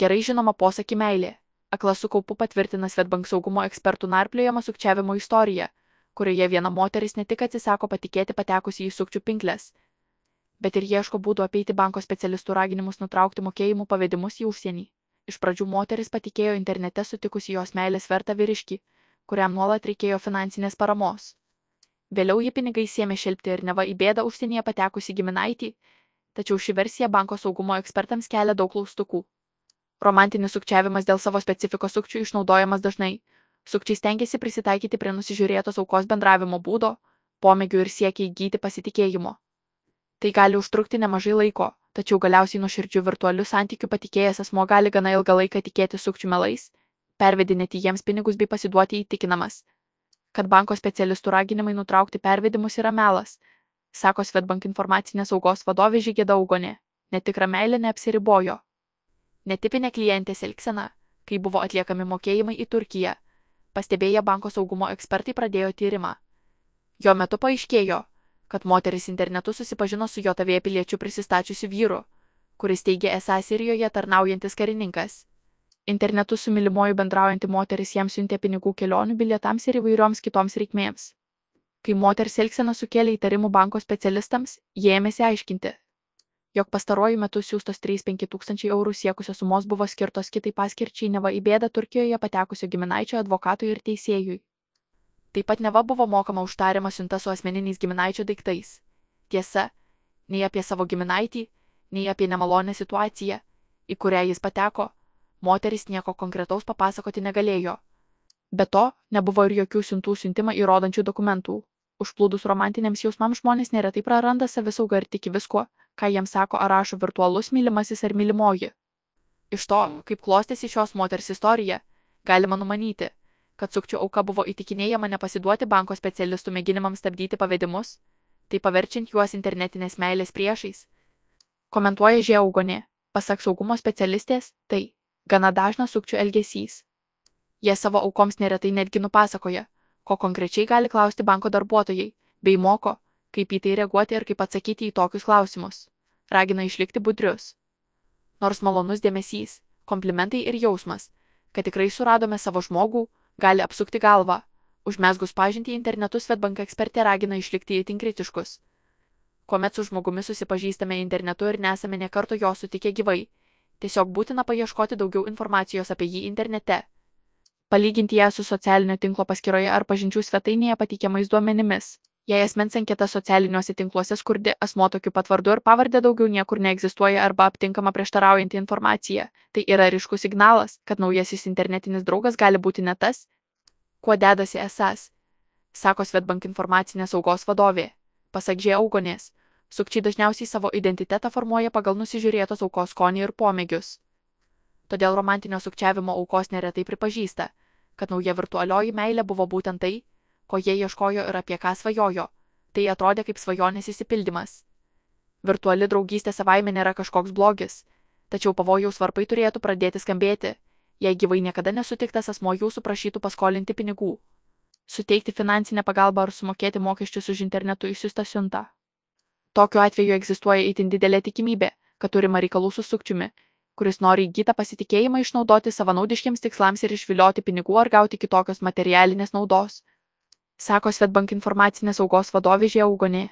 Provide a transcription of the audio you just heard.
Gerai žinoma posakį meilė. Akla su kaupu patvirtina Svetbank saugumo ekspertų narpliojama sukčiavimo istorija, kurioje viena moteris ne tik atsisako patikėti patekusi į sukčių pinklės, bet ir ieško būdų apeiti banko specialistų raginimus nutraukti mokėjimų pavedimus į užsienį. Iš pradžių moteris patikėjo internete sutikusi jos meilės vertą vyriškį, kuriam nuolat reikėjo finansinės paramos. Vėliau ji pinigais sėmė šelpti ir neva į bėdą užsienyje patekusi giminaitį, tačiau ši versija banko saugumo ekspertams kelia daug klaustukų. Romantinis sukčiavimas dėl savo specifikos sukčių išnaudojamas dažnai. Sukčiai stengiasi prisitaikyti prie nusižiūrėtos aukos bendravimo būdo, pomėgių ir siekia įgyti pasitikėjimo. Tai gali užtrukti nemažai laiko, tačiau galiausiai nuoširdžių virtualių santykių patikėjęs asmo gali gana ilgą laiką tikėti sukčių melais, pervedinėti jiems pinigus bei pasiduoti įtikinamas, kad banko specialistų raginimai nutraukti pervedimus yra melas, sako Svetbank informacinės saugos vadovė Žygėda Augonė. Netikra meilė neapsiribojo. Netipinė klientės elgsena, kai buvo atliekami mokėjimai į Turkiją, pastebėję banko saugumo ekspertai pradėjo tyrimą. Jo metu paaiškėjo, kad moteris internetu susipažino su JOTV piliečių prisistačiusiu vyru, kuris teigė esą Sirijoje tarnaujantis karininkas. Internetu su mylimuoju bendraujanti moteris jam siuntė pinigų kelionių bilietams ir įvairioms kitoms reikmėms. Kai moters elgsena sukėlė įtarimų banko specialistams, jie ėmėsi aiškinti, jog pastaruoju metu siūstos 3-5 tūkstančiai eurų siekusios sumos buvo skirtos kitai paskirčiai neva į bėdą Turkijoje patekusio giminaičio advokatui ir teisėjui. Taip pat neva buvo mokama už tariamą siuntą su asmeniniais giminaičio daiktais. Tiesa, nei apie savo giminaitį, nei apie nemalonę situaciją, į kurią jis pateko, moteris nieko konkretaus papasakoti negalėjo. Be to, nebuvo ir jokių siuntų siuntimą įrodančių dokumentų. Užplūdus romantiniams jausmams žmonės neretai praranda savisaugą ir tiki viskuo, ką jiems sako ar rašo virtualus mylimasis ar mylimoji. Iš to, kaip klostėsi šios moters istorija, galima numanyti, kad sukčių auka buvo įtikinėjama nepasiduoti banko specialistų mėginimams stabdyti pavedimus, tai paverčiant juos internetinės meilės priešais. Komentuoja Žiaugonė, pasak saugumo specialistės, tai gana dažnas sukčių elgesys. Jie savo aukoms neretai netgi nupasakoja, ko konkrečiai gali klausti banko darbuotojai, bei moko, kaip į tai reaguoti ir kaip atsakyti į tokius klausimus. Ragina išlikti budrius. Nors malonus dėmesys, komplimentai ir jausmas, kad tikrai suradome savo žmogų, gali apsukti galvą. Užmesgus pažinti internetu Svetbank ekspertė ragina išlikti įtin kritiškus. Kuomet su žmogumi susipažįstame internetu ir nesame nekarto jo sutikę gyvai, Tiesiog būtina paieškoti daugiau informacijos apie jį internete. Palyginti ją su socialinio tinklo paskyroje ar pažinčių svetainėje pateikiamais duomenimis. Jei asmens anketa socialiniuose tinkluose skurdi, asmo tokiu pat vardu ir pavardė daugiau niekur neegzistuoja arba aptinkama prieštaraujantį informaciją, tai yra ryškus signalas, kad naujasis internetinis draugas gali būti ne tas, kuo dedasi esas, sako Svetbank informacinės saugos vadovė. Pasak Žie Augonės, Sukčiai dažniausiai savo identitetą formuoja pagal nusižiūrėtos aukos skonį ir pomėgius. Todėl romantinio sukčiavimo aukos neretai pripažįsta, kad nauja virtualioji meilė buvo būtent tai, ko jie ieškojo ir apie ką svajojo. Tai atrodė kaip svajonės įsipildymas. Virtuali draugystė savaime nėra kažkoks blogis, tačiau pavojaus varpai turėtų pradėti skambėti, jei gyvai niekada nesutiktas asmo jūsų prašytų paskolinti pinigų, suteikti finansinę pagalbą ar sumokėti mokesčius už internetu įsiustą siuntą. Tokiu atveju egzistuoja itin didelė tikimybė, kad turima reikalų su sukčiumi, kuris nori įgytą pasitikėjimą išnaudoti savanaudiškiams tikslams ir išvilioti pinigų ar gauti kitokios materialinės naudos, sako Svetbank informacinės saugos vadovė Žiaugonė.